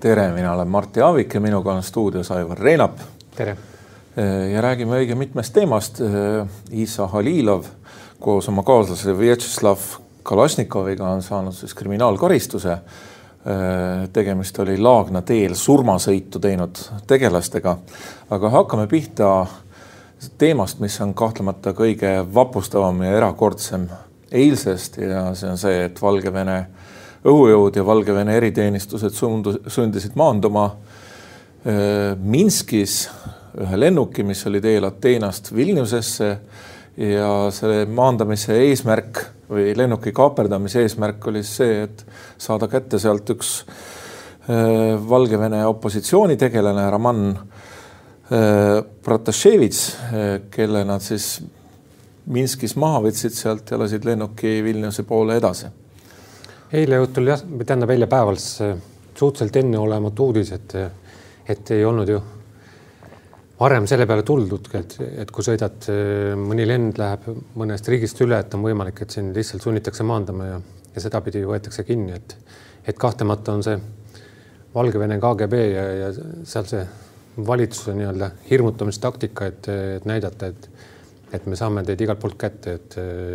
tere, mina olen Martti Aavik ja minuga on stuudios Aivar Reinap. tere! ja räägime õige mitmest teemast. Isa Halilov koos oma kaaslase Vjatšeslav Kalašnikoviga on saanud siis kriminaalkaristuse. tegemist oli Laagna teel surmasõitu teinud tegelastega, aga hakkame pihta teemast, mis on kahtlemata kõige vapustavam ja erakordsem eilsest ja see on see, et Valgevene õhujõud ja Valgevene eriteenistused sundu, sundisid maanduma Minskis ühe lennuki, mis oli teel Ateenast Vilniusesse ja selle maandamise eesmärk või lennuki kaaperdamise eesmärk oli see, et saada kätte sealt üks Valgevene opositsioonitegelane Roman Protasevitš, kelle nad siis Minskis maha võtsid sealt ja lasid lennuki Vilniuse poole edasi. eile õhtul jah, tähendab eile päeval suhteliselt enneolematu uudis, et, et ei olnud ju varem selle peale tuldudki, et, et kui sõidad, mõni lend läheb mõnest riigist üle, et on võimalik, et sind lihtsalt sunnitakse maandama ja, ja sedapidi võetakse kinni, et, et kahtlemata on see Valgevene KGB ja, ja seal see valitsuse nii-öelda hirmutamistaktika, et, et näidata, et et me saame teid igalt poolt kätte, et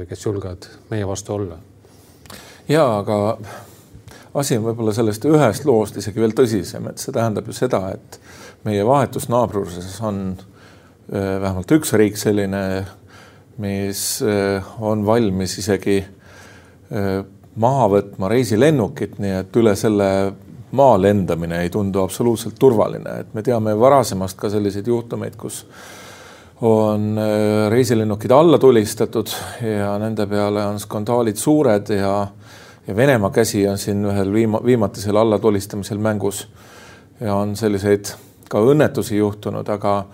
kes julgevad meie vastu olla. ja aga asi on võib-olla sellest ühest loost isegi veel tõsisem, et see tähendab ju seda, et meie vahetus naabruses on äh, vähemalt üks riik selline, mis äh, on valmis isegi äh, maha võtma reisilennukit, nii et üle selle maa lendamine ei tundu absoluutselt turvaline, et me teame varasemast ka selliseid juhtumeid, kus on äh, reisilennukid alla tulistatud ja nende peale on skandaalid suured ja, ja Venemaa käsi on siin ühel viima-, viimatisel allatulistamisel mängus. ja on selliseid ka õnnetusi juhtunud, aga,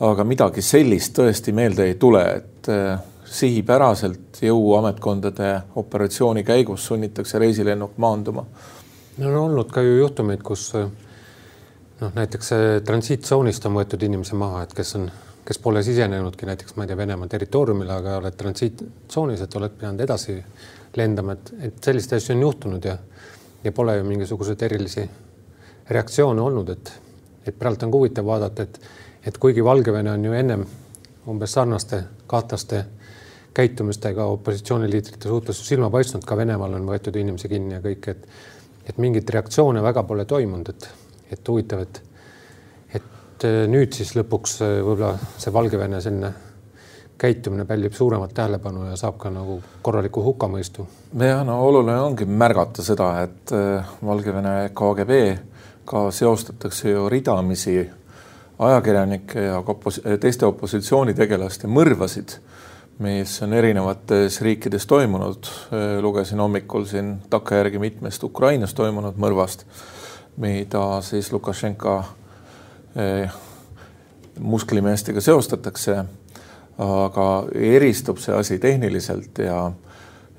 aga midagi sellist tõesti meelde ei tule, et äh, sihipäraselt jõuametkondade operatsiooni käigus sunnitakse reisilennuk maanduma. no on olnud ka ju juhtumeid, kus noh, näiteks transiitsoonist on võetud inimese maha, et kes on kes pole sisenenudki näiteks, ma ei tea, Venemaa territooriumile, aga oled transiittsoonis, et oled pidanud edasi lendama, et, et selliseid asju on juhtunud ja, ja pole ju mingisuguseid erilisi reaktsioone olnud, et, et praegu on ka huvitav vaadata, et, et kuigi Valgevene on ju ennem umbes sarnaste kahtlaste käitumistega opositsiooniliidrite suhtes silma paistnud, ka Venemaal on võetud inimesi kinni ja kõik, et, et mingeid reaktsioone väga pole toimunud, et, et huvitav, et et eh, nüüd siis lõpuks eh, võib-olla see Valgevene selline käitumine pälvib suuremat tähelepanu ja saab ka nagu korraliku hukkamõistu. ja no oluline ongi märgata seda, et eh, Valgevene KGB ka seostatakse ju ridamisi ajakirjanike ja opos teiste opositsioonitegelaste mõrvasid, mis on erinevates riikides toimunud. lugesin hommikul siin takkajärgi mitmest Ukrainas toimunud mõrvast, mida siis Lukašenka musklimeestega seostatakse, aga eristub see asi tehniliselt ja,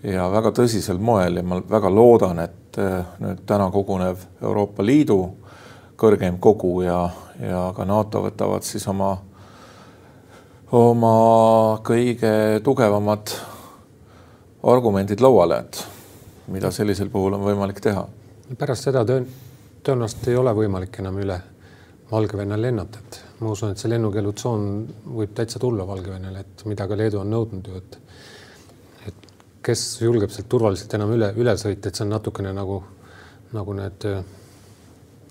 ja väga tõsisel moel ja ma väga loodan, et eh, nüüd täna kogunev Euroopa Liidu kõrgeim kogu ja, ja ka NATO võtavad siis oma, oma kõige tugevamad argumendid lauale, et mida sellisel puhul on võimalik teha. pärast seda tõenäoliselt ei ole võimalik enam üle Valgevene lennata, et ma usun, et see lennukeelutsoon võib täitsa tulla Valgevenele, et mida ka Leedu on nõudnud ju, et et kes julgeb sealt turvaliselt enam üle, üle sõita, et see on natukene nagu, nagu need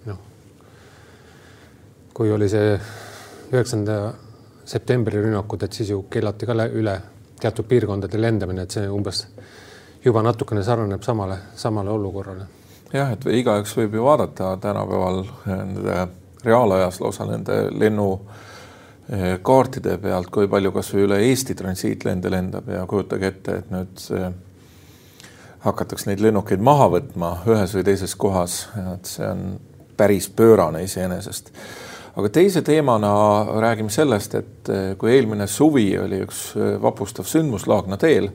noh, kui oli see üheksanda septembri rünnakud, et siis ju keelati ka üle teatud piirkondade lendamine, et see umbes juba natukene sarnaneb samale, samale olukorrale. jah, et igaüks võib ju vaadata tänapäeval nende reaalajas lausa nende lennukaartide pealt, kui palju kasvõi üle Eesti transiitlende lendab ja kujutage ette, et nüüd hakatakse neid lennukeid maha võtma ühes või teises kohas, et see on päris pöörane iseenesest. aga teise teemana räägime sellest, et kui eelmine suvi oli üks vapustav sündmus Laagna teel,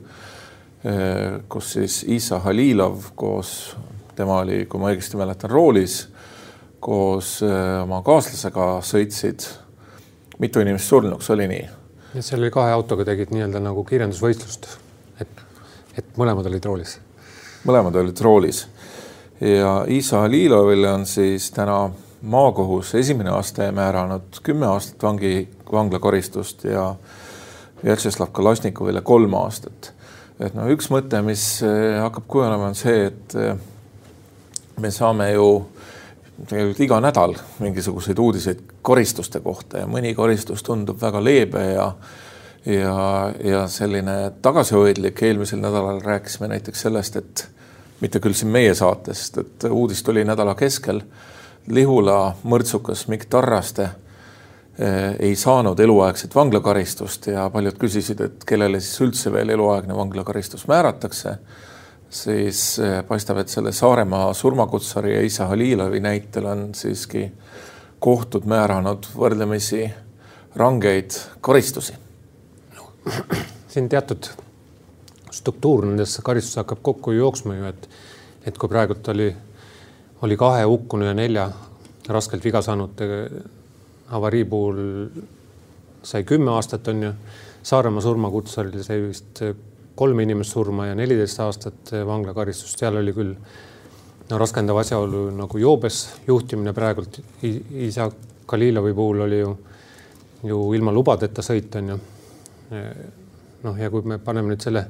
kus siis Isa Halilov koos, tema oli, kui ma õigesti mäletan, roolis koos äh, oma kaaslasega sõitsid. mitu inimest surnuks, oli nii? ja seal oli kahe autoga tegid nii-öelda nagu kiirendusvõistlust, et, et mõlemad olid roolis. mõlemad olid roolis. ja Isa Halilovile on siis täna maakohus esimene aste määranud kümme aastat vangi, vanglakaristust ja Vjatšeslav Kalašnikovile kolm aastat. et no üks mõte, mis eh, hakkab kujunema, on see, et eh, me saame ju tegelikult iga nädal mingisuguseid uudiseid koristuste kohta ja mõni koristus tundub väga leebe ja ja, ja selline tagasihoidlik. eelmisel nädalal rääkisime näiteks sellest, et mitte küll siin meie saates, et uudis tuli nädala keskel. Lihula mõrtsukas Mikk Tarraste eh, ei saanud eluaegset vanglakaristust ja paljud küsisid, et kellele siis üldse veel eluaegne vanglakaristus määratakse siis eh, paistab, et selle Saaremaa surmakutsari ja isa Halilovi näitel on siiski kohtud määranud võrdlemisi rangeid karistusi siin teatud struktuur nendesse karistusse hakkab kokku jooksma ju, et, et kui praegult oli, oli kahe hukkunu ja nelja raskelt viga saanud avarii puhul sai kümme aastat, on ju. Saaremaa surmakutsaril sai vist kolm inimest surma ja neliteist aastat vanglakaristust, seal oli küll no raskendav asjaolu nagu joobes juhtimine praegult isa Kalilovi puhul oli ju, ju ilma lubadeta sõit on ju. noh, ja kui me paneme nüüd selle,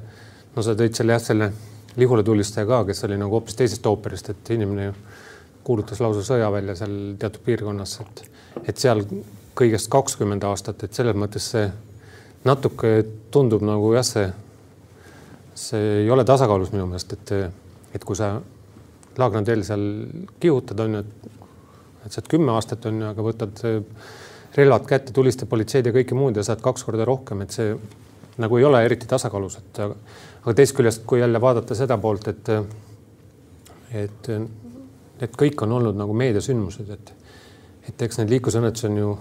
no sa tõid selle jah, selle Lihula tulistaja ka, kes oli nagu hoopis teisest ooperist, et inimene ju kuulutas lausa sõja välja seal teatud piirkonnas, et, et seal kõigest kakskümmend aastat, et selles mõttes see natuke tundub nagu jah, see see ei ole tasakaalus minu meelest, et, et kui sa Laagna teel seal kihutad, on ju, et, et saad kümme aastat on ju, aga võtad relvad kätte, tulistad politseid ja kõike muud ja saad kaks korda rohkem, et see nagu ei ole eriti tasakaalus, et aga, aga teisest küljest, kui jälle vaadata seda poolt, et et, et kõik on olnud nagu meediasündmused, et et eks neid liiklusõnnetusi on ju,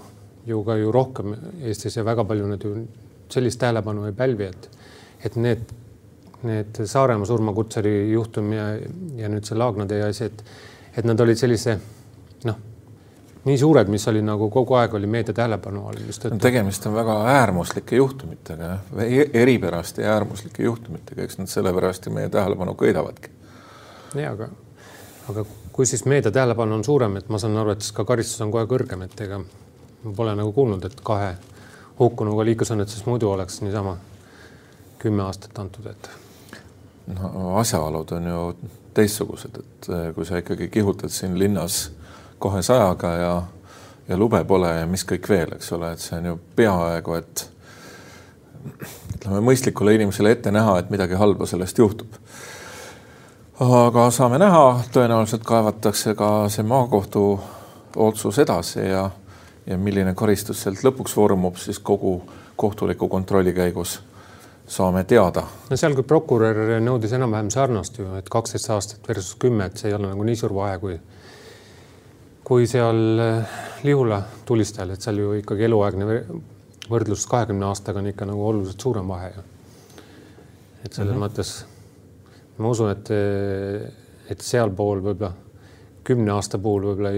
ju ka ju rohkem Eestis ja väga palju need ju sellist tähelepanu ei pälvi, et et need need Saaremaa surmakutsari juhtum ja, ja nüüd see Laagna tee asi, et, et nad olid sellise noh, nii suured, mis oli nagu kogu aeg oli meedia tähelepanu all. tegemist on väga äärmuslike juhtumitega, e-, eripäraste ja äärmuslike juhtumitega, eks nad sellepärast ju meie tähelepanu köidavadki. ja aga, aga kui siis meedia tähelepanu on suurem, et ma saan aru, et siis ka karistus on kohe kõrgem, et ega ma pole nagu kuulnud, et kahe hukkunuga liiklusõnnetuses muidu oleks niisama kümme aastat antud, et no asjaolud on ju teistsugused, et eh, kui sa ikkagi kihutad siin linnas kahesajaga ja, ja lube pole ja mis kõik veel, eks ole, et see on ju peaaegu, et ütleme mõistlikule inimesele ette näha, et midagi halba sellest juhtub. aga saame näha, tõenäoliselt kaevatakse ka see maakohtu otsus edasi ja, ja milline karistus sealt lõpuks vormub siis kogu kohtuliku kontrolli käigus saame teada. no seal, kui prokurör nõudis enam-vähem sarnast ju, et kaksteist aastat versus kümme, et see ei ole nagu nii suur vahe, kui kui seal eh, Lihula tulistajal, et seal ju ikkagi eluaegne võrdlus kahekümne aastaga on ikka nagu oluliselt suurem vahe ju. et selles mm -hmm. mõttes ma usun, et, et sealpool võib-olla kümne aasta puhul võib-olla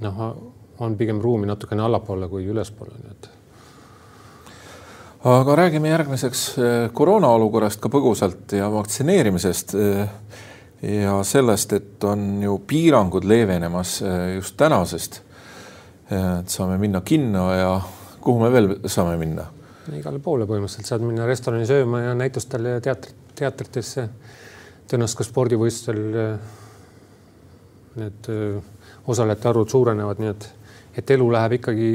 noh, on pigem ruumi natukene allapoole kui ülespoole, nii et aga räägime järgmiseks eh, koroona olukorrast ka põgusalt ja vaktsineerimisest. Eh, ja sellest, et on ju piirangud leevenemas eh, just tänasest. et saame minna kinno ja kuhu me veel saame minna? igale poole põhimõtteliselt saad minna restorani sööma ja näitustele ja teatrit, teatritesse. tõenäoliselt ka spordivõistlustel need osalejate arvud suurenevad, nii et, et elu läheb ikkagi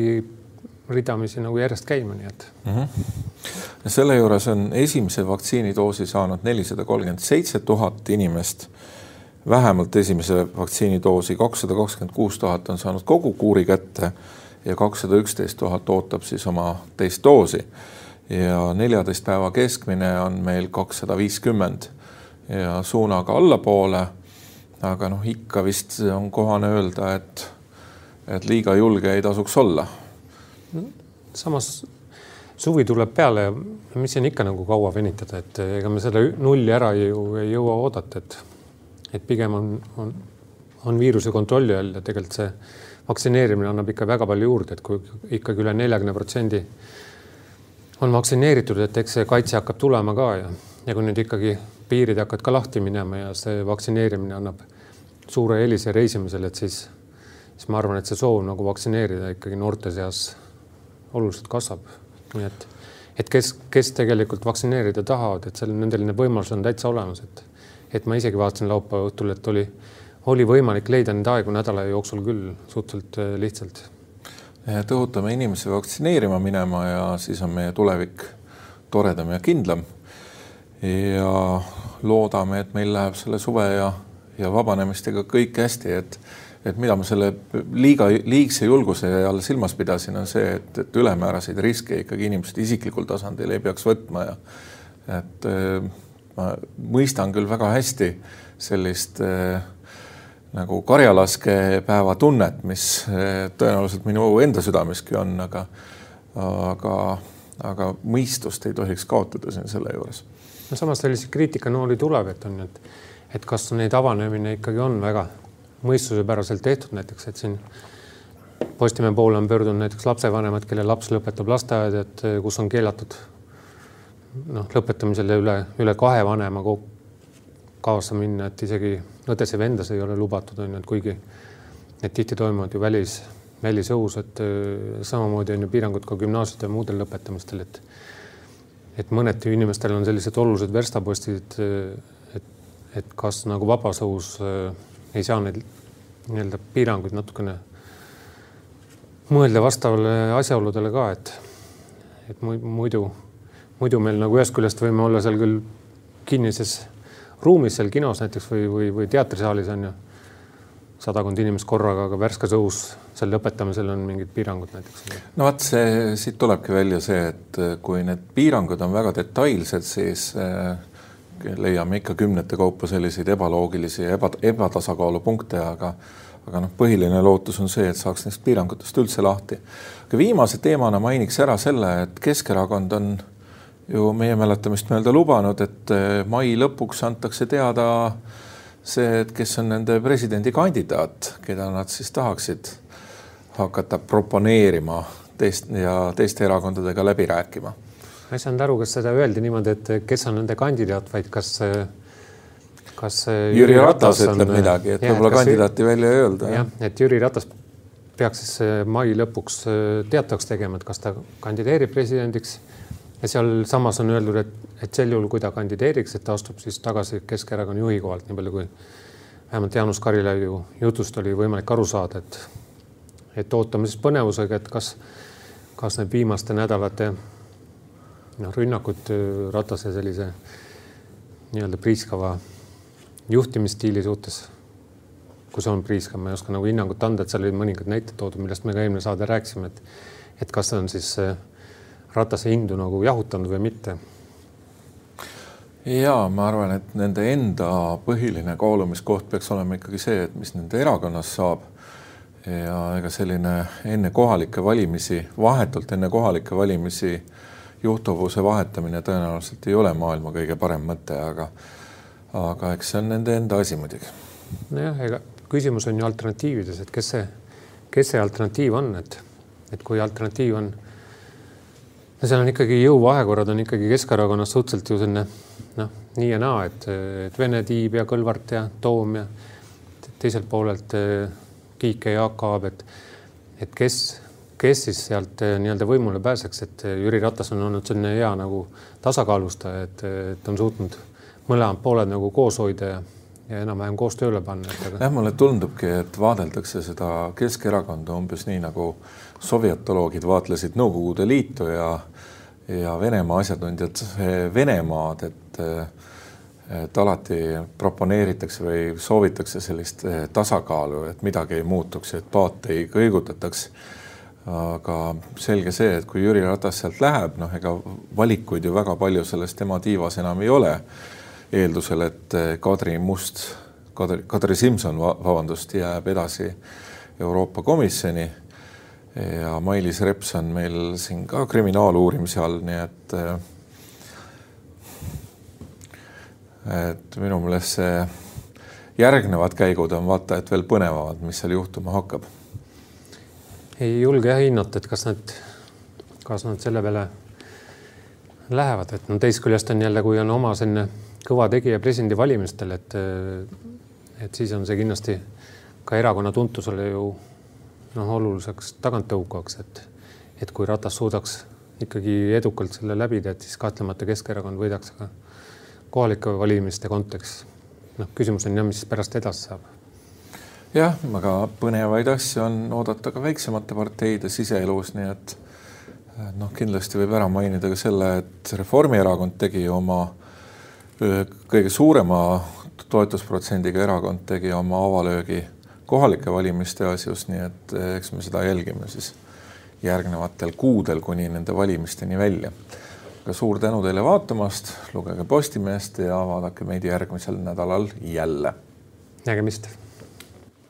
ridamisi nagu järjest käima, nii et mm. -hmm. selle juures on esimese vaktsiinidoosi saanud nelisada kolmkümmend seitse tuhat inimest. vähemalt esimese vaktsiinidoosi kakssada kakskümmend kuus tuhat on saanud kogu kuuri kätte ja kakssada üksteist tuhat ootab siis oma teist doosi. ja neljateist päeva keskmine on meil kakssada viiskümmend ja suunaga allapoole. aga noh, ikka vist on kohane öelda, et, et liiga julge ei tasuks olla samas suvi tuleb peale ja mis siin ikka nagu kaua venitada, et ega me selle nulli ära ju ei jõua oodata, et et pigem on, on, on viiruse kontrolli all ja tegelikult see vaktsineerimine annab ikka väga palju juurde, et kui ikkagi üle neljakümne protsendi on vaktsineeritud, et eks see kaitse hakkab tulema ka ja, ja kui nüüd ikkagi piirid hakkavad ka lahti minema ja see vaktsineerimine annab suure eelise reisimisel, et siis, siis ma arvan, et see soov nagu vaktsineerida ikkagi noorte seas oluliselt kasvab. nii et, et kes, kes tegelikult vaktsineerida tahavad, et seal nendel need võimalused on täitsa olemas, et, et ma isegi vaatasin laupäeva õhtul, et oli, oli võimalik leida neid aegu nädala jooksul küll suhteliselt äh, lihtsalt. tõotame inimesi vaktsineerima minema ja siis on meie tulevik toredam ja kindlam. ja loodame, et meil läheb selle suve ja, ja vabanemistega kõik hästi, et et mida ma selle liiga, liigse julguse all silmas pidasin, on see, et, et ülemääraseid riske ikkagi inimesed isiklikul tasandil ei peaks võtma ja et äh, ma mõistan küll väga hästi sellist äh, nagu karjalaskepäeva tunnet, mis äh, tõenäoliselt minu enda südameski on, aga, aga, aga mõistust ei tohiks kaotada siin selle juures. no samas selliseid kriitikanooli tuleb, et on, et, et kas neid avanemine ikkagi on väga mõistuspäraselt tehtud, näiteks et siin Postimehe poole on pöördunud näiteks lapsevanemad, kelle laps lõpetab lasteaeda, et eh, kus on keelatud noh, lõpetamisele üle, üle kahe vanema kaasa minna, et isegi õdes ja vendas ei ole lubatud, on ju, et kuigi need tihti toimuvad ju välis, välisõhus, et eh, samamoodi on ju piirangud ka gümnaasiumide ja muudel lõpetamistel, et et mõneti inimestel on sellised olulised verstapostid, et, et kas nagu vabas õhus äh, ei saa neid nii-öelda piiranguid natukene mõelda vastavale asjaoludele ka, et, et muidu, muidu meil nagu ühest küljest võime olla seal küll kinnises ruumis seal kinos näiteks või, või, või teatrisaalis on ju sadakond inimest korraga, aga värskes õhus seal lõpetamisel on mingid piirangud näiteks. no vot, see siit tulebki välja see, et kui need piirangud on väga detailsed, siis äh, leiame ikka kümnete kaupa selliseid ebaloogilisi ja eba, ebatasakaalu punkte, aga aga noh, põhiline lootus on see, et saaks neist piirangutest üldse lahti. aga viimase teemana mainiks ära selle, et Keskerakond on ju meie mäletamist mööda lubanud, et eh, mai lõpuks antakse teada see, et kes on nende presidendikandidaat, keda nad siis tahaksid hakata proponeerima teist ja teiste erakondadega läbi rääkima ma ei saanud aru, kas seda öeldi niimoodi, et kes on nende kandidaat, vaid kas, kas Jüri, Ratas, Ratas ütleb on, midagi, et võib-olla kandidaati välja ei öelda. jah, et Jüri Ratas peaks siis eh, mai lõpuks eh, teatavaks tegema, et kas ta kandideerib presidendiks ja sealsamas on öeldud, et, et sel juhul, kui ta kandideeriks, et ta astub siis tagasi Keskerakonna juhi kohalt, nii palju kui vähemalt Jaanus Karilaiu jutust oli võimalik aru saada, et et ootame siis põnevusega, et kas, kas need viimaste nädalate noh, rünnakud äh, Ratase sellise nii-öelda priiskava juhtimisstiili suhtes, kui see on priiskav, ma ei oska nagu hinnangut anda, et seal olid mõningad näited toodud, millest me ka eelmine saade rääkisime, et et kas see on siis äh, Ratase hindu nagu jahutanud või mitte. ja ma arvan, et nende enda põhiline kaalumiskoht peaks olema ikkagi see, et mis nende erakonnas saab. ja ega selline enne kohalikke valimisi, vahetult enne kohalikke valimisi juhtuvuse vahetamine tõenäoliselt ei ole maailma kõige parem mõte, aga, aga eks see on nende enda asi muidugi. nojah, ega küsimus on ju alternatiivides, et kes see, kes see alternatiiv on, et, et kui alternatiiv on, no seal on ikkagi jõuvahekorrad on ikkagi Keskerakonnas suhteliselt ju selline noh, nii ja naa, et, et Vene tiib ja Kõlvart ja Toom ja teiselt poolelt Kiik ja Jaak Aab, et, et kes kes siis sealt eh, nii-öelda võimule pääseks, et eh, Jüri Ratas on olnud selline hea nagu tasakaalustaja, et, et on suutnud mõlemad pooled nagu koos hoida ja, ja enam-vähem koos tööle panna. Aga... jah, mulle tundubki, et vaadeldakse seda Keskerakonda umbes nii nagu sovjetoloogid vaatlesid Nõukogude Liitu ja ja Venemaa asjatundjad Venemaad, et et alati proponeeritakse või soovitakse sellist eh, tasakaalu, et midagi ei muutuks, et paat ei kõigutataks aga selge see, et kui Jüri Ratas sealt läheb, noh, ega valikuid ju väga palju selles tema tiivas enam ei ole. eeldusel, et eh, Kadri Must, Kadri, Kadri Simson, vabandust, jääb edasi Euroopa Komisjoni ja Mailis Reps on meil siin ka kriminaaluurimise all, nii et eh, et minu meelest see järgnevad käigud on vaata et veel põnevamad, mis seal juhtuma hakkab ei julge jah hinnata, et kas nad, kas nad selle peale lähevad, et no teisest küljest on jälle, kui on oma selline kõva tegija presidendivalimistel, et, et siis on see kindlasti ka erakonna tuntusele ju noh, oluliseks taganttõukavaks, et, et kui Ratas suudaks ikkagi edukalt selle läbida, et siis kahtlemata Keskerakond võidaks ka kohalike valimiste kontekstis. noh, küsimus on jah, mis pärast edasi saab. Jah, aga põnevaid asju on oodata ka väiksemate parteide siseelus, nii et noh, kindlasti võib ära mainida ka selle, et Reformierakond tegi oma kõige suurema toetusprotsendiga erakond tegi oma avalöögi kohalike valimiste asjus, nii et eks me seda jälgime siis järgnevatel kuudel kuni nende valimisteni välja. aga suur tänu teile vaatamast, lugege Postimeest ja vaadake meid järgmisel nädalal jälle. nägemist.